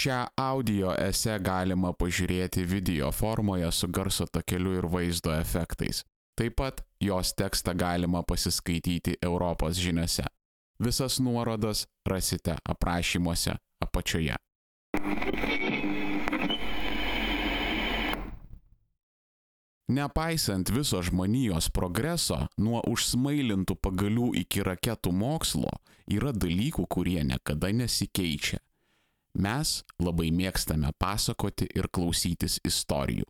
Šią audio esę galima pažiūrėti video formoje su garso takeliu ir vaizdo efektais. Taip pat jos tekstą galima pasiskaityti Europos žiniuose. Visas nuorodas rasite aprašymuose apačioje. Nepaisant viso žmonijos progreso, nuo užsmailintų pagalių iki raketų mokslo, yra dalykų, kurie niekada nesikeičia. Mes labai mėgstame pasakoti ir klausytis istorijų.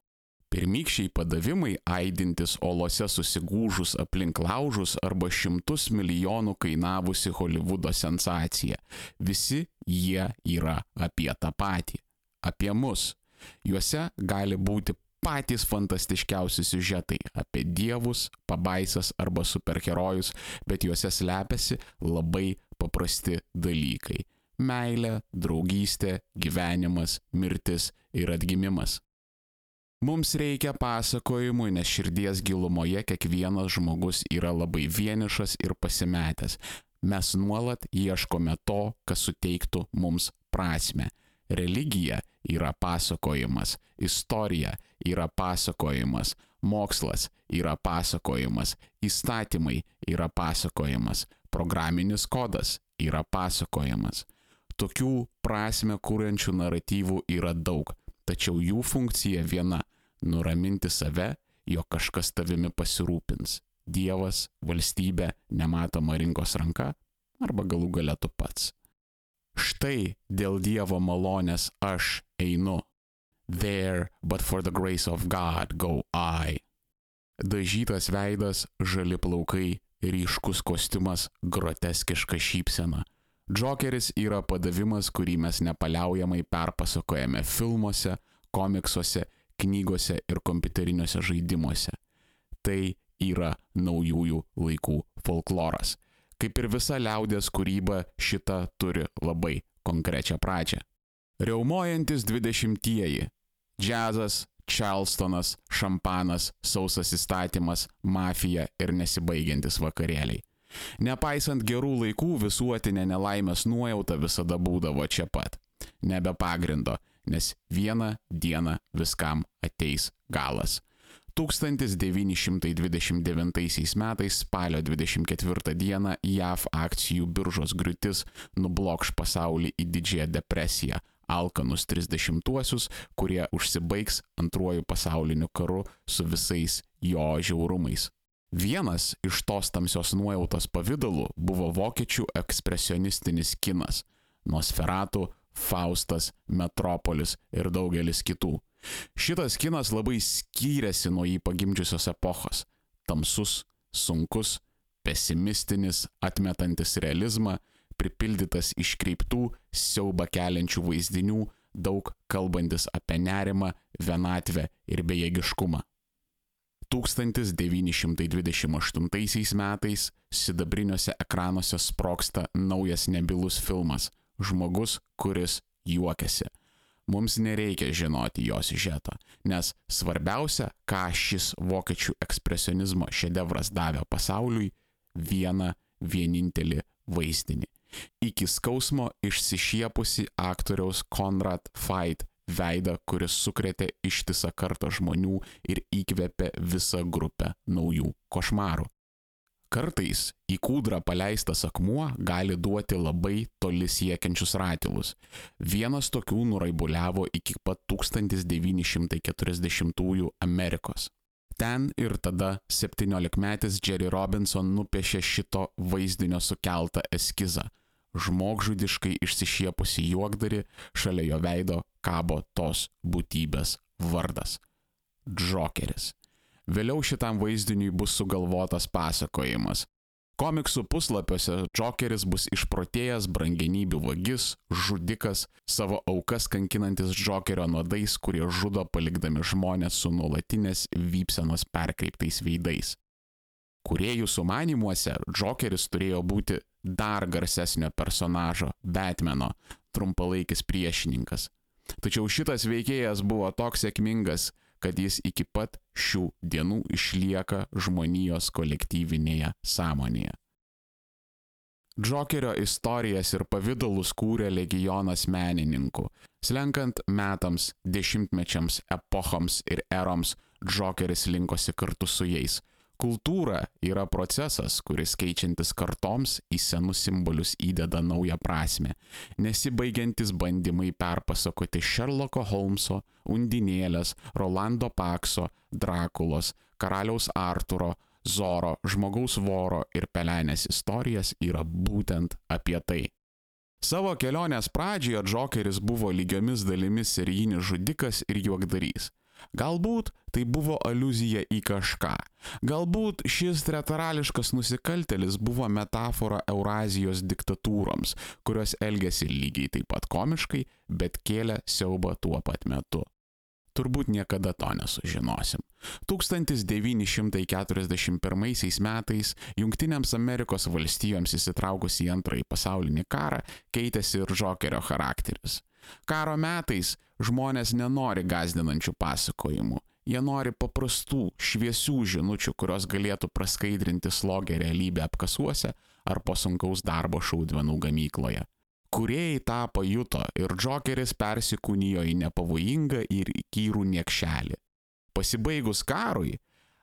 Pirmykščiai padavimai aidintis olose susigūžus aplink laužus arba šimtus milijonų kainavusi Hollywoodo sensacija. Visi jie yra apie tą patį. Apie mus. Juose gali būti patys fantastiškiausi siužetai apie dievus, pabaisas arba superherojus, bet juose slepiasi labai paprasti dalykai - meilė, draugystė, gyvenimas, mirtis ir atgimimas. Mums reikia pasakojimų, nes širdies gilumoje kiekvienas žmogus yra labai vienišas ir pasimetęs. Mes nuolat ieškome to, kas suteiktų mums prasme. Religija yra pasakojimas, istorija yra pasakojimas, mokslas yra pasakojimas, įstatymai yra pasakojimas, programinis kodas yra pasakojimas. Tokių prasme kūrenčių naratyvų yra daug, tačiau jų funkcija viena - nuraminti save, jog kažkas tavimi pasirūpins. Dievas, valstybė, nematoma rinkos ranka arba galų gale tu pats. Štai dėl Dievo malonės aš einu. There, but for the grace of God go I. Dažytas veidas, žali plaukai, ryškus kostiumas, groteskiška šypsena. Džokeris yra padavimas, kurį mes nepaliaujamai perpasakojame filmuose, komiksuose, knygose ir kompiuteriniuose žaidimuose. Tai yra naujųjų laikų folkloras. Kaip ir visa liaudės kūryba, šita turi labai konkrečią pradžią. Reumojantis dvidešimtieji - džiazas, Charlestonas, šampanas, sausas įstatymas, mafija ir nesibaigiantis vakarėliai. Nepaisant gerų laikų, visuotinė nelaimės nuojauta visada būdavo čia pat. Nebe pagrindo, nes vieną dieną viskam ateis galas. 1929 metais spalio 24 dieną JAV akcijų biržos griūtis nublokš pasaulį į didžiąją depresiją, alkanus 30-uosius, kurie užsibaigs antruoju pasauliniu karu su visais jo žiaurumais. Vienas iš tos tamsios nuojautos pavydalų buvo vokiečių ekspresionistinis kinas - Nosferatų, Faustas, Metropolis ir daugelis kitų. Šitas kinas labai skyrėsi nuo jį pagimdžiusios epochos - tamsus, sunkus, pesimistinis, atmetantis realizmą, pripildytas iškreiptų, siauba keliančių vaizdinių, daug kalbantis apie nerimą, vienatvę ir bejėgiškumą. 1928 metais sidabriniuose ekranuose sproksta naujas nebilus filmas - Žmogus, kuris juokiasi mums nereikia žinoti jo siužeto, nes svarbiausia, ką šis vokiečių ekspresionizmo šedevras davė pasauliui - vieną vienintelį vaizdinį. Iki skausmo išsišiepusi aktoriaus Konrad Fait veidą, kuris sukrėtė ištisą kartą žmonių ir įkvėpė visą grupę naujų košmarų. Kartais į kūdrą paleistas akmuo gali duoti labai toli siekiančius ratilus. Vienas tokių nuraibuliavo iki pat 1940-ųjų Amerikos. Ten ir tada 17-metis Jerry Robinson nupiešė šito vaizdinio sukeltą eskizą. Žmogžudiškai išsišiepusi juokdari, šalia jo veido kabo tos būtybės vardas - Džokeris. Vėliau šitam vaizdiniui bus sugalvotas pasakojimas. Komiksų puslapiuose Džokeris bus išprotėjęs brangenybių vagis, žudikas, savo aukas kankinantis Džokerio nuodais, kurie žudo palikdami žmonės su nuolatinės vypsenos perkreiptais veidais. Kuriejų sumanimuose Džokeris turėjo būti dar garsesnio personažo - Batmano, trumpalaikis priešininkas. Tačiau šitas veikėjas buvo toks sėkmingas, kad jis iki pat šių dienų išlieka žmonijos kolektyvinėje sąmonėje. Džokerio istorijas ir pavydalus kūrė legionas menininkų. Slenkant metams, dešimtmečiams, epochoms ir eroms, Džokeris linkosi kartu su jais. Kultūra yra procesas, kuris keičiantis kartoms į senus simbolius įdeda naują prasme. Nesibaigiantis bandymai perpasakoti Sherlocko Holmeso, Undinėlės, Rolando Pakso, Drakulos, Karaliaus Arturo, Zoro, žmogaus voro ir pelenės istorijas yra būtent apie tai. Savo kelionės pradžioje Džokeris buvo lygiomis dalimis serijinis žudikas ir juokdarys. Galbūt tai buvo aluzija į kažką. Galbūt šis teatrališkas nusikaltelis buvo metafora Eurazijos diktatūroms, kurios elgėsi lygiai taip pat komiškai, bet kėlė siaubą tuo pat metu. Turbūt niekada to nesužinosim. 1941 metais Junktinėms Amerikos valstijoms įsitraukus į antrąjį pasaulinį karą keitėsi ir Džokerio charakteris. Karo metais žmonės nenori gazdinančių pasakojimų. Jie nori paprastų, šviesių žinučių, kurios galėtų praskaidrinti slogę realybę apkasuose ar po sunkaus darbo šaudmenų gamykloje. Kuriejai tą pajuto ir Džokeris persikūnijo į nepavojingą ir įkyrų niekšelį. Pasibaigus karui,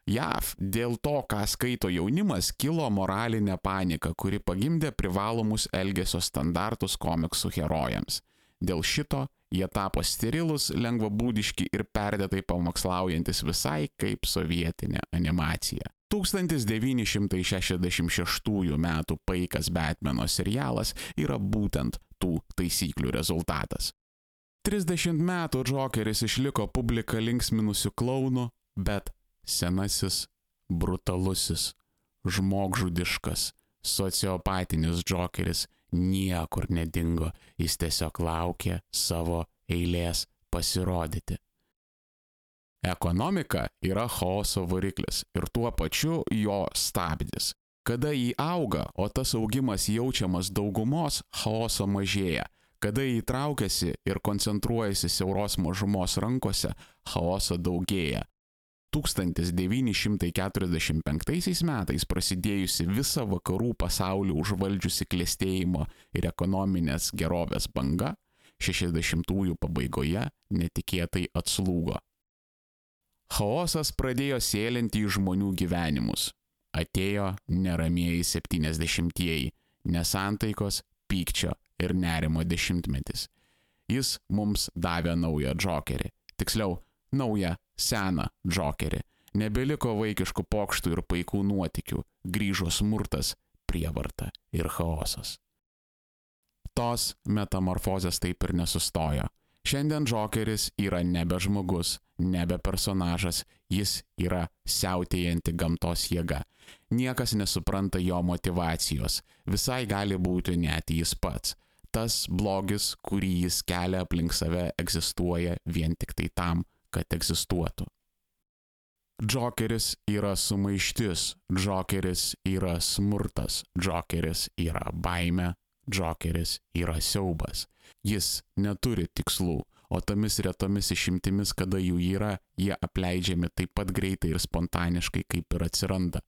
JAV dėl to, ką skaito jaunimas, kilo moralinė panika, kuri pagimdė privalomus elgesio standartus komiksų herojams. Dėl šito jie tapo sterilus, lengvabūdiški ir perdėtai pamokslaujantis visai kaip sovietinė animacija. 1966 m. Paikas Batmano serialas yra būtent tų taisyklių rezultatas. 30 metų Džokeris išliko publiką linksminusių klaunų, bet senasis, brutalusis, žmogžudiškas, sociopatinis Džokeris niekur nedingo, jis tiesiog laukė savo eilės pasirodyti. Ekonomika yra chaoso variklis ir tuo pačiu jo stabdis. Kada jį auga, o tas augimas jaučiamas daugumos, chaoso mažėja. Kada jį traukiasi ir koncentruojasi siauros mažumos rankose, chaoso daugėja. 1945 metais prasidėjusi visą vakarų pasaulį užvaldžiusi klėstėjimo ir ekonominės gerovės banga, 60-ųjų pabaigoje netikėtai atslūgo. Chaosas pradėjo sėlinti į žmonių gyvenimus. Atėjo neramieji 70-ieji, nesantaikos, pykčio ir nerimo dešimtmetis. Jis mums davė naują džokerį, tiksliau, naują seną džokerį. Nebeliko vaikiškų pokštų ir paikų nuotikių, grįžo smurtas, prievarta ir chaosas. Tos metamorfozės taip ir nesustojo. Šiandien Džokeris yra nebe žmogus, nebe personažas, jis yra siautėjanti gamtos jėga. Niekas nesupranta jo motivacijos, visai gali būti net jis pats. Tas blogis, kurį jis kelia aplink save, egzistuoja vien tik tai tam, kad egzistuotų. Džokeris yra sumaištis, Džokeris yra smurtas, Džokeris yra baime, Džokeris yra siaubas. Jis neturi tikslų, o tomis retomis išimtimis, kada jų yra, jie apleidžiami taip pat greitai ir spontaniškai, kaip ir atsiranda.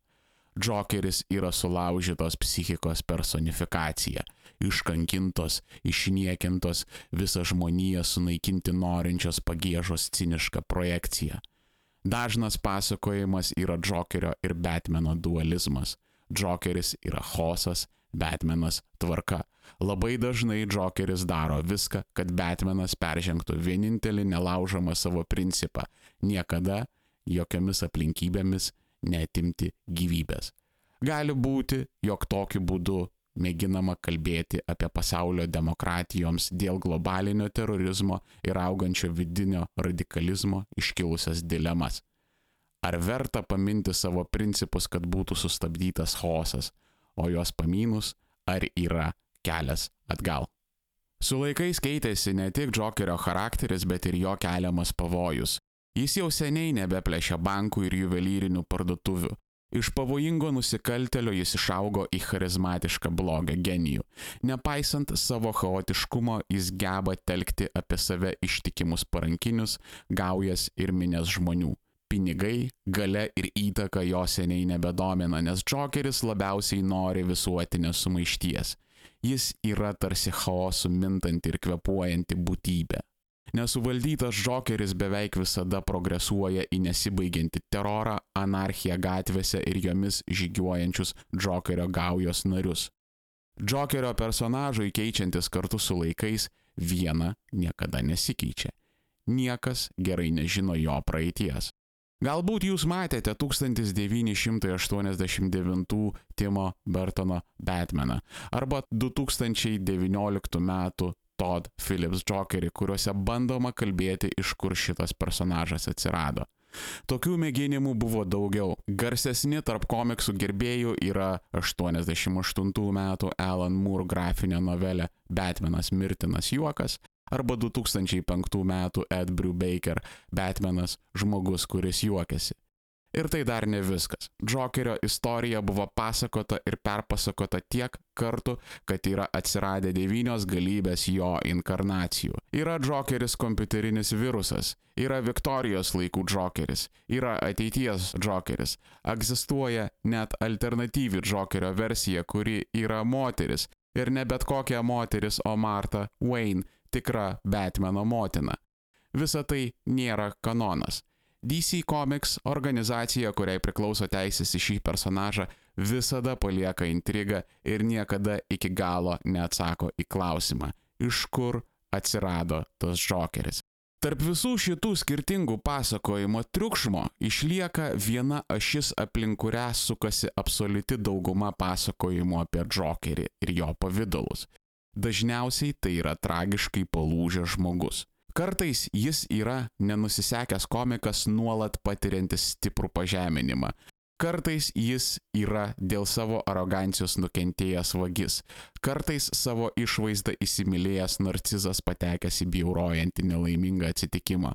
Džokeris yra sulaužytos psichikos personifikacija, iškankintos, išniekintos, visą žmoniją sunaikinti norinčios pagėžos ciniška projekcija. Dažnas pasakojimas yra Džokerio ir Batmano dualizmas. Džokeris yra Hosas, Batmanas tvarka. Labai dažnai Džokeris daro viską, kad Batmanas peržengtų vienintelį nelaužomą savo principą - niekada, jokiomis aplinkybėmis netimti gyvybės. Gali būti, jog tokiu būdu mėginama kalbėti apie pasaulio demokratijoms dėl globalinio terorizmo ir augančio vidinio radikalizmo iškilusias dilemas. Ar verta paminti savo principus, kad būtų sustabdytas chaosas, o juos pamynus, ar yra kelias atgal. Su laikais keitėsi ne tik Džokerio charakteris, bet ir jo keliamas pavojus. Jis jau seniai nebeplešia bankų ir juvelyrinių parduotuvių. Iš pavojingo nusikaltelio jis išaugo į charizmatišką blogą genijų. Nepaisant savo chaotiškumo, jis geba telkti apie save ištikimus parankinius, gaujas ir minės žmonių. Pinigai, gale ir įtaka jo seniai nebedomina, nes Džokeris labiausiai nori visuotinės sumaišties. Jis yra tarsi chaosų mintanti ir kvepuojanti būtybė. Nesuvaldytas Džokeris beveik visada progresuoja į nesibaigiantį terorą, anarchiją gatvėse ir jomis žygiuojančius Džokerio gaujos narius. Džokerio personažui keičiantis kartu su laikais, viena niekada nesikeičia. Niekas gerai nežino jo praeities. Galbūt jūs matėte 1989 Timo Burtono Batmaną arba 2019 m. Todd Phillips Jokerį, kuriuose bandoma kalbėti, iš kur šitas personažas atsirado. Tokių mėginimų buvo daugiau. Garsesni tarp komiksų gerbėjų yra 88 metų Alan Moore grafinė novelė Batmanas mirtinas juokas arba 2005 metų Ed Brubaker Batmanas žmogus, kuris juokiasi. Ir tai dar ne viskas. Džokerio istorija buvo pasakota ir perpasakota tiek kartų, kad yra atsiradę devynios galybės jo inkarnacijų. Yra Džokeris kompiuterinis virusas, yra Viktorijos laikų Džokeris, yra ateities Džokeris, egzistuoja net alternatyvi Džokerio versija, kuri yra moteris. Ir ne bet kokia moteris, o Marta Wayne, tikra Batmano motina. Visa tai nėra kanonas. DC Comics organizacija, kuriai priklauso teisės į šį personažą, visada palieka intrigą ir niekada iki galo neatsako į klausimą, iš kur atsirado tas Jokeris. Tarp visų šitų skirtingų pasakojimo triukšmo išlieka viena ašis, aplink kurią sukasi absoliuti dauguma pasakojimų apie Jokerį ir jo pavydalus. Dažniausiai tai yra tragiškai palūžęs žmogus. Kartais jis yra nenusisekęs komikas nuolat patiriantis stiprų pažeminimą. Kartais jis yra dėl savo arogancijos nukentėjęs vagis. Kartais savo išvaizdą įsimylėjęs narcizas patekęs į bjaurojantį nelaimingą atsitikimą.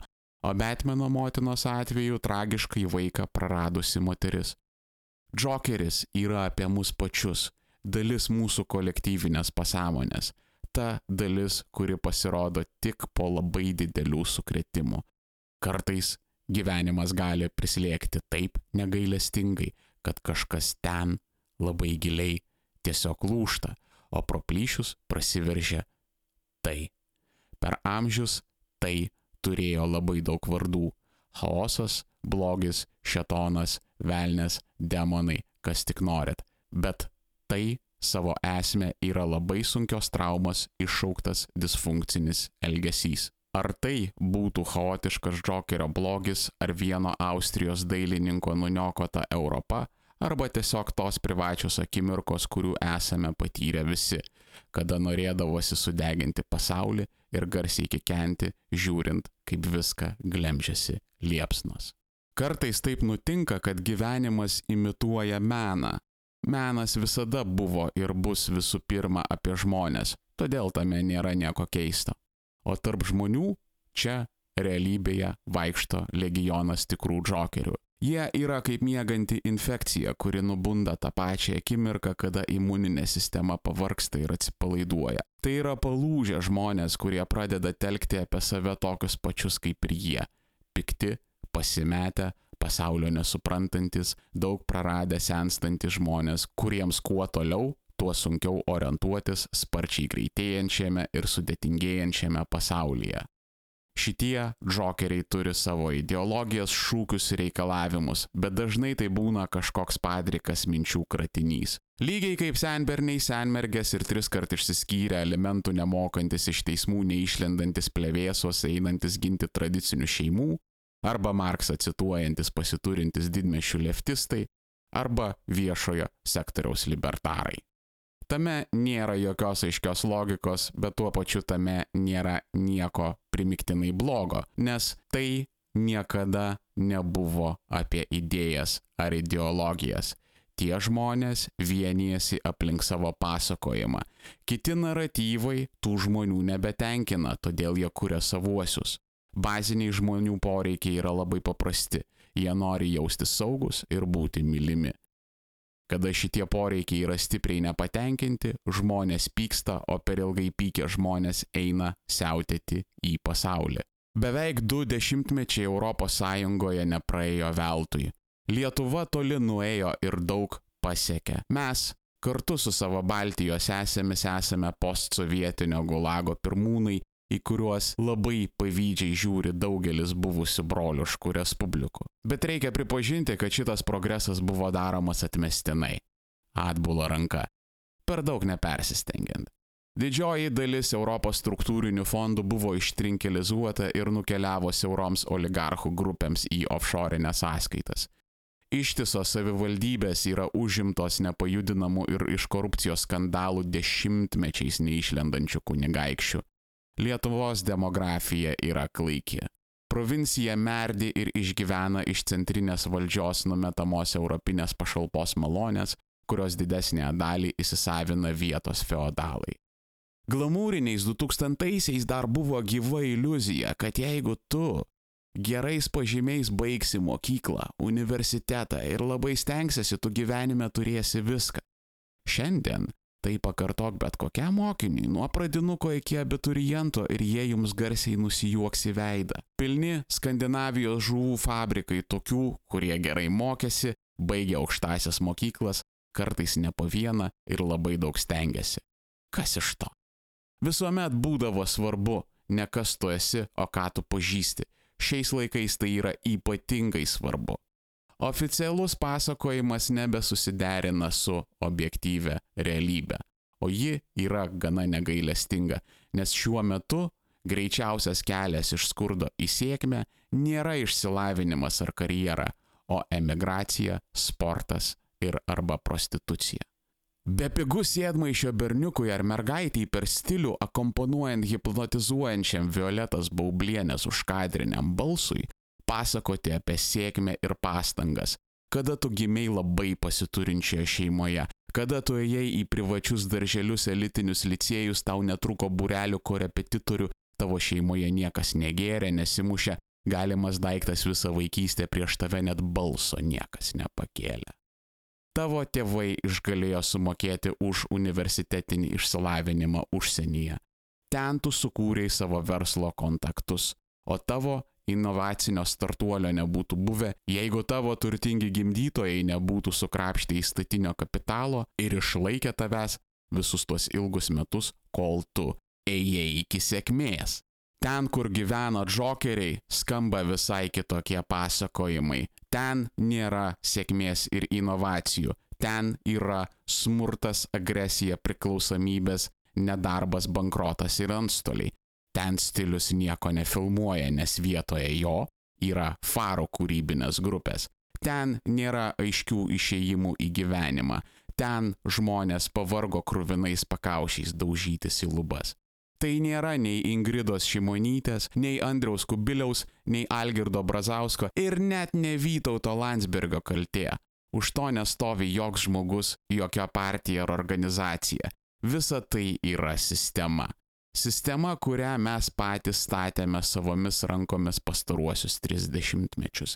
O Batmano motinos atveju tragiškai vaiką praradusi moteris. Džokeris yra apie mus pačius, dalis mūsų kolektyvinės pasąmonės ta dalis, kuri pasirodo tik po labai didelių sukretimų. Kartais gyvenimas gali prislėgti taip negailestingai, kad kažkas ten labai giliai tiesiog lūšta, o pro plyšius prasiveržia tai. Per amžius tai turėjo labai daug vardų - chaosas, blogis, šetonas, velnės, demonai, kas tik norit. Bet tai savo esmę yra labai sunkios traumos iššauktas disfunkcinis elgesys. Ar tai būtų chaotiškas Džokerio blogis ar vieno Austrijos dailininko nuniokota Europa, arba tiesiog tos privačios akimirkos, kurių esame patyrę visi, kada norėdavosi sudeginti pasaulį ir garsiai kikenti, žiūrint, kaip viską glemžiasi liepsnos. Kartais taip nutinka, kad gyvenimas imituoja meną, Menas visada buvo ir bus visų pirma apie žmonės, todėl tame nėra nieko keisto. O tarp žmonių čia realybėje vaikšto legionas tikrų džokerių. Jie yra kaip mieganti infekcija, kuri nubunda tą pačią akimirką, kada imuninė sistema pavarksta ir atsipalaiduoja. Tai yra palūžę žmonės, kurie pradeda telkti apie save tokius pačius kaip ir jie - pikti, pasimetę, pasaulio nesuprantantis, daug praradę senstantis žmonės, kuriems kuo toliau, tuo sunkiau orientuotis sparčiai greitėjančiame ir sudėtingėjančiame pasaulyje. Šitie džokeriai turi savo ideologijas, šūkius ir reikalavimus, bet dažnai tai būna kažkoks padrikas minčių kratinys. Lygiai kaip senberniai, senmergės ir tris kart išsiskyrę elementų nemokantis iš teismų neišlendantis plevėsos einantis ginti tradicinių šeimų, arba Marksą cituojantis pasiturintis didmešių leftistai, arba viešojo sektoriaus libertarai. Tame nėra jokios aiškios logikos, bet tuo pačiu tame nėra nieko primiktinai blogo, nes tai niekada nebuvo apie idėjas ar ideologijas. Tie žmonės vienijasi aplink savo pasakojimą. Kiti naratyvai tų žmonių nebetenkina, todėl jie kuria savuosius baziniai žmonių poreikiai yra labai paprasti. Jie nori jausti saugus ir būti mylimi. Kada šitie poreikiai yra stipriai nepatenkinti, žmonės pyksta, o per ilgai pykę žmonės eina siautėti į pasaulį. Beveik du dešimtmečiai ES nepraėjo veltui. Lietuva toli nuėjo ir daug pasiekė. Mes kartu su savo Baltijos esėmis esame postsovietinio gulago pirmūnai, į kuriuos labai pavydžiai žiūri daugelis buvusių broliškų respublikų. Bet reikia pripažinti, kad šitas progresas buvo daromas atmestinai. Atbulo ranka. Per daug nepersistengiant. Didžioji dalis Europos struktūrinių fondų buvo ištrinkelizuota ir nukeliavo siauroms oligarchų grupėms į offshore'inės sąskaitas. Ištisos savivaldybės yra užimtos nepajudinamų ir iš korupcijos skandalų dešimtmečiais neišlendančių kunigaikščių. Lietuvos demografija yra klaiki. Provincija merdi ir išgyvena iš centrinės valdžios numetamos europinės pašalpos malonės, kurios didesnę dalį įsisavina vietos feodalai. Glamūriniais 2000-aisiais dar buvo gyva iliuzija, kad jeigu tu gerais pažymiais baigsi mokyklą, universitetą ir labai stengsiesi, tu gyvenime turėsi viską. Šiandien tai pakartok bet kokiam mokiniui, nuo pradinuko iki abituriento ir jie jums garsiai nusijuoks į veidą. Pilni Skandinavijos žuvų fabrikai tokių, kurie gerai mokėsi, baigė aukštasias mokyklas, kartais ne po vieną ir labai daug stengiasi. Kas iš to? Visuomet būdavo svarbu, ne kas tu esi, o ką tu pažįsti. Šiais laikais tai yra ypatingai svarbu. Oficialus pasakojimas nebesusiderina su objektyvė realybė, o ji yra gana negailestinga, nes šiuo metu greičiausias kelias iš skurdo į sėkmę nėra išsilavinimas ar karjera, o emigracija, sportas ir arba prostitucija. Bepigus sėdmaišio berniukui ar mergaitiai per stilių akompanuojant hipnotizuojančiam Violetas Baublienės užkadriniam balsui, pasakoti apie sėkmę ir pastangas, kada tu gimiai labai pasiturinčioje šeimoje, kada tu ėjai į privačius darželius elitinius licėjus, tau netruko burelių korepetitorių, tavo šeimoje niekas negėrė, nesimušė, galimas daiktas visą vaikystę prieš tave net balso niekas nepakėlė. Tavo tėvai išgalėjo sumokėti už universitetinį išsilavinimą užsienyje. Ten tu sukūrei savo verslo kontaktus, o tavo inovacinio startuolio nebūtų buvę, jeigu tavo turtingi gimdytojai nebūtų sukrapštę įstatinio kapitalo ir išlaikė tavęs visus tuos ilgus metus, kol tu ėjai iki sėkmės. Ten, kur gyvena džokeriai, skamba visai kitokie pasakojimai. Ten nėra sėkmės ir inovacijų. Ten yra smurtas, agresija, priklausomybės, nedarbas, bankrotas ir antstoliai. Ten stilius nieko nefilmuoja, nes vietoje jo yra faro kūrybinės grupės. Ten nėra aiškių išėjimų į gyvenimą. Ten žmonės pavargo krūvinais pakaušiais daužytis į lubas. Tai nėra nei Ingridos Šimonytės, nei Andriaus Kubiliaus, nei Algirdo Brazausko ir net ne Vytauto Landsbergo kaltė. Už to nestovi joks žmogus, jokia partija ar organizacija. Visa tai yra sistema. Sistema, kurią mes patys statėme savomis rankomis pastaruosius 30 mečius.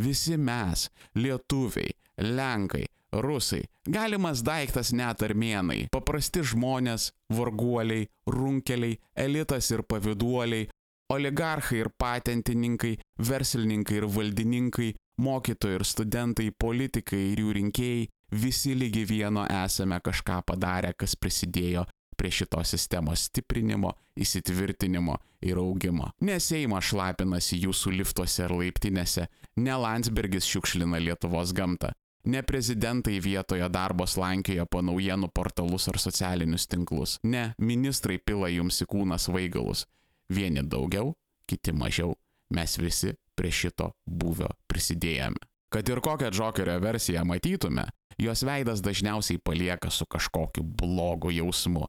Visi mes, lietuviai, lenkai, rusai, galimas daiktas net armėnai, paprasti žmonės, varguoliai, runkeliai, elitas ir paviduoliai, oligarchai ir patentininkai, verslininkai ir valdininkai, mokytojai ir studentai, politikai ir jų rinkėjai, visi lygi vieno esame kažką padarę, kas prisidėjo prie šitos sistemos stiprinimo, įsitvirtinimo ir augimo. Ne Seimas šlapinasi jūsų liftuose ar laiptinėse, ne Landsbergis šiukšlina Lietuvos gamtą, Ne prezidentai vietoje darbo slankioja po naujienų portalus ar socialinius tinklus. Ne ministrai pila jums į kūną svaigalus. Vieni daugiau, kiti mažiau. Mes visi prie šito buvio prisidėjome. Kad ir kokią džokerio versiją matytume, jos veidas dažniausiai palieka su kažkokiu blogu jausmu.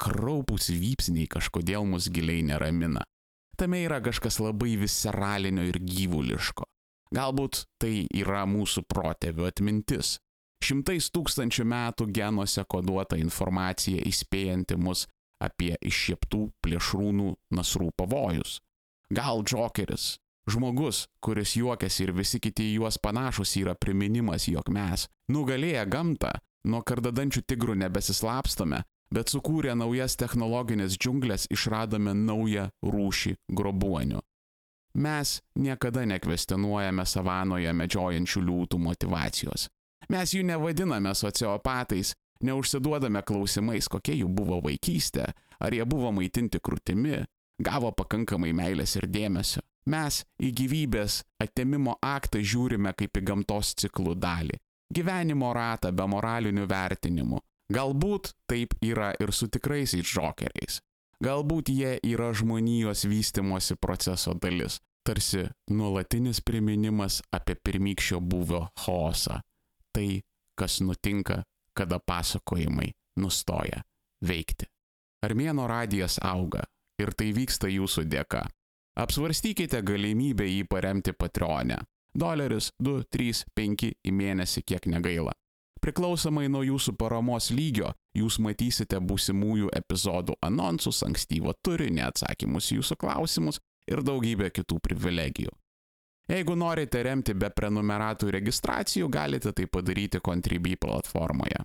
Kraupus vypsniai kažkodėl mus giliai neramina. Tame yra kažkas labai visceralinio ir gyvuliško. Galbūt tai yra mūsų protėvių atmintis. Šimtais tūkstančių metų genuose koduota informacija įspėjanti mus apie iššieptų plėšrūnų nasrų pavojus. Gal džokeris, žmogus, kuris juokiasi ir visi kiti juos panašus yra priminimas, jog mes, nugalėję gamtą, nuo kardadančių tigrų nebesislapstome, bet sukūrę naujas technologinės džiunglės išradome naują rūšį grobuonių. Mes niekada nekvestionuojame savanoje medžiojančių liūtų motivacijos. Mes jų nevadiname sociopatais, neužsiduodame klausimais, kokia jų buvo vaikystė, ar jie buvo maitinti krūtimi, gavo pakankamai meilės ir dėmesio. Mes į gyvybės atėmimo aktą žiūrime kaip į gamtos ciklų dalį. Gyvenimo ratą be moralinių vertinimų. Galbūt taip yra ir su tikraisiais žokeriais. Galbūt jie yra žmonijos vystimosi proceso dalis, tarsi nuolatinis priminimas apie pirmykščio buvio chaosą. Tai, kas nutinka, kada pasakojimai nustoja veikti. Armėno radijas auga ir tai vyksta jūsų dėka. Apsvarstykite galimybę jį paremti Patreonę. Doleris 2, 3, 5 į mėnesį kiek negaila. Priklausomai nuo jūsų paramos lygio, jūs matysite būsimųjų epizodų anonsus, ankstyvo turinį, atsakymus į jūsų klausimus ir daugybę kitų privilegijų. Jeigu norite remti be prenumeratų registracijų, galite tai padaryti Contribui platformoje.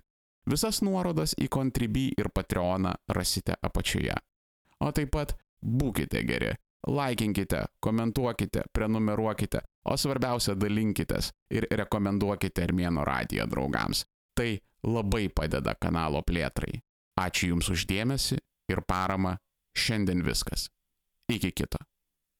Visas nuorodas į Contribui ir Patreoną rasite apačioje. O taip pat būkite geri, laikinkite, komentuokite, prenumeruokite, o svarbiausia dalinkitės ir rekomenduokite Armėno radiją draugams. Tai labai padeda kanalo plėtrai. Ačiū Jums uždėmesi ir parama. Šiandien viskas. Iki kito.